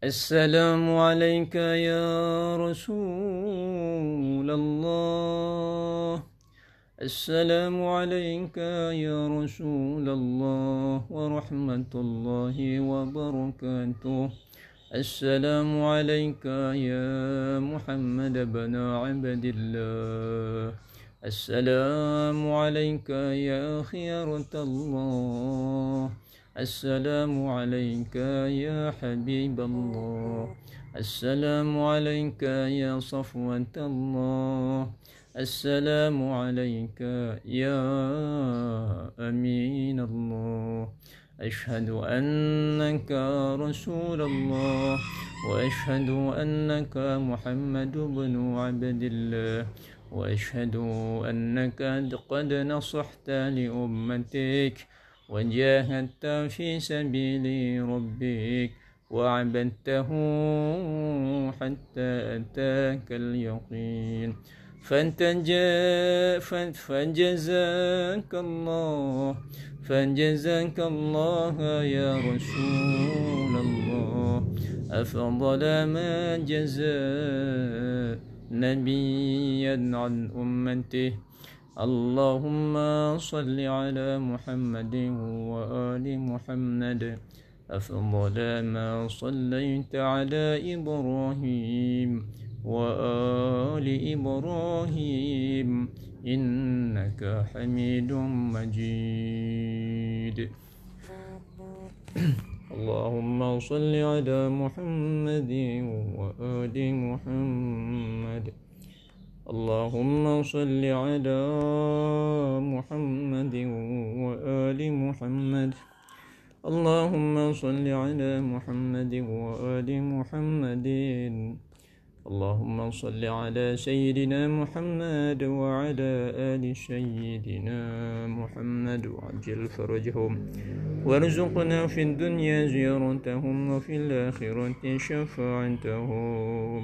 السلام عليك يا رسول الله. السلام عليك يا رسول الله ورحمة الله وبركاته. السلام عليك يا محمد بن عبد الله. السلام عليك يا خيرة الله. السلام عليك يا حبيب الله. السلام عليك يا صفوة الله. السلام عليك يا أمين الله. أشهد أنك رسول الله. وأشهد أنك محمد بن عبد الله. وأشهد أنك قد نصحت لأمتك. وجاهدت في سبيل ربك وعبدته حتى أتاك اليقين. فجزاك الله فجزاك الله يا رسول الله. أفضل ما جزاء نبيا عن أمته. اللهم صل على محمد وآل محمد. أفضل ما صليت على إبراهيم وآل إبراهيم. إنك حميد مجيد. اللهم صل على محمد وآل محمد. اللهم صل على محمد وآل محمد. اللهم صل على محمد وآل محمد. اللهم صل على سيدنا محمد وعلى آل سيدنا محمد. وعجل فرجهم. وارزقنا في الدنيا زيارتهم وفي الآخرة شفاعتهم.